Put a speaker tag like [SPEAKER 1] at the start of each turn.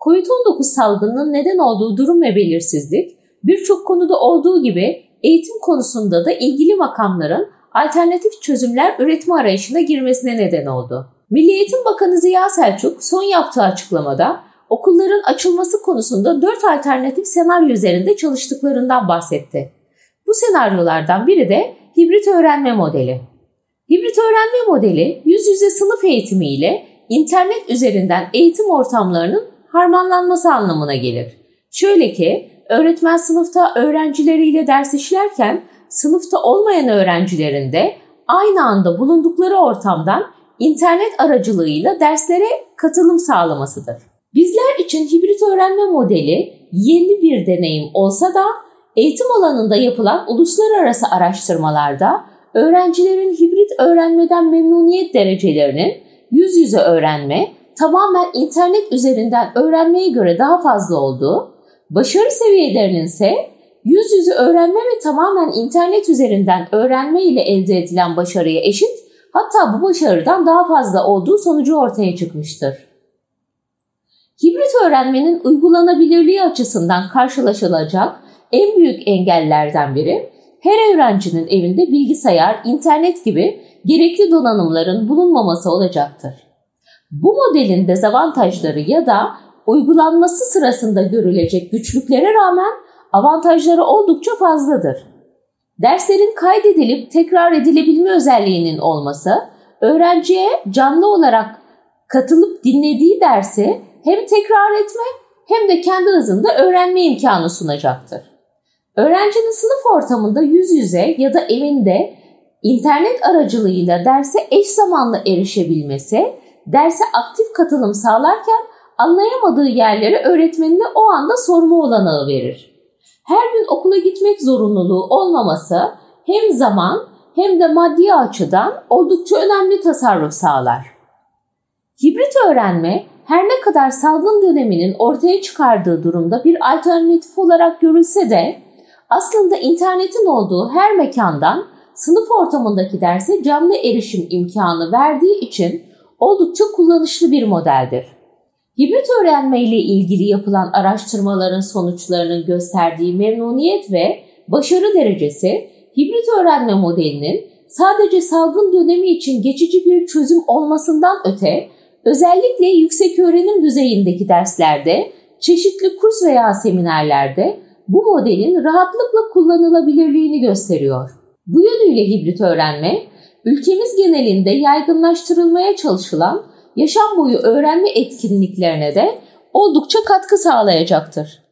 [SPEAKER 1] COVID-19 salgınının neden olduğu durum ve belirsizlik birçok konuda olduğu gibi eğitim konusunda da ilgili makamların alternatif çözümler üretme arayışına girmesine neden oldu. Milli Eğitim Bakanı Ziya Selçuk son yaptığı açıklamada okulların açılması konusunda dört alternatif senaryo üzerinde çalıştıklarından bahsetti. Bu senaryolardan biri de hibrit öğrenme modeli. Hibrit öğrenme modeli yüz yüze sınıf eğitimi ile internet üzerinden eğitim ortamlarının harmanlanması anlamına gelir. Şöyle ki öğretmen sınıfta öğrencileriyle ders işlerken sınıfta olmayan öğrencilerin de aynı anda bulundukları ortamdan internet aracılığıyla derslere katılım sağlamasıdır. Bizler için hibrit öğrenme modeli yeni bir deneyim olsa da eğitim alanında yapılan uluslararası araştırmalarda öğrencilerin hibrit öğrenmeden memnuniyet derecelerinin yüz yüze öğrenme, tamamen internet üzerinden öğrenmeye göre daha fazla olduğu, başarı seviyelerinin ise yüz yüze öğrenme ve tamamen internet üzerinden öğrenme ile elde edilen başarıya eşit, hatta bu başarıdan daha fazla olduğu sonucu ortaya çıkmıştır. Hibrit öğrenmenin uygulanabilirliği açısından karşılaşılacak en büyük engellerden biri her öğrencinin evinde bilgisayar, internet gibi gerekli donanımların bulunmaması olacaktır. Bu modelin dezavantajları ya da uygulanması sırasında görülecek güçlüklere rağmen avantajları oldukça fazladır. Derslerin kaydedilip tekrar edilebilme özelliğinin olması, öğrenciye canlı olarak katılıp dinlediği dersi hem tekrar etme hem de kendi hızında öğrenme imkanı sunacaktır. Öğrencinin sınıf ortamında yüz yüze ya da evinde internet aracılığıyla derse eş zamanlı erişebilmesi, derse aktif katılım sağlarken anlayamadığı yerleri öğretmenine o anda sorma olanağı verir. Her gün okula gitmek zorunluluğu olmaması hem zaman hem de maddi açıdan oldukça önemli tasarruf sağlar. Hibrit öğrenme her ne kadar salgın döneminin ortaya çıkardığı durumda bir alternatif olarak görülse de aslında internetin olduğu her mekandan sınıf ortamındaki derse canlı erişim imkanı verdiği için oldukça kullanışlı bir modeldir. Hibrit öğrenme ile ilgili yapılan araştırmaların sonuçlarının gösterdiği memnuniyet ve başarı derecesi hibrit öğrenme modelinin sadece salgın dönemi için geçici bir çözüm olmasından öte özellikle yüksek öğrenim düzeyindeki derslerde, çeşitli kurs veya seminerlerde bu modelin rahatlıkla kullanılabilirliğini gösteriyor. Bu yönüyle hibrit öğrenme, ülkemiz genelinde yaygınlaştırılmaya çalışılan yaşam boyu öğrenme etkinliklerine de oldukça katkı sağlayacaktır.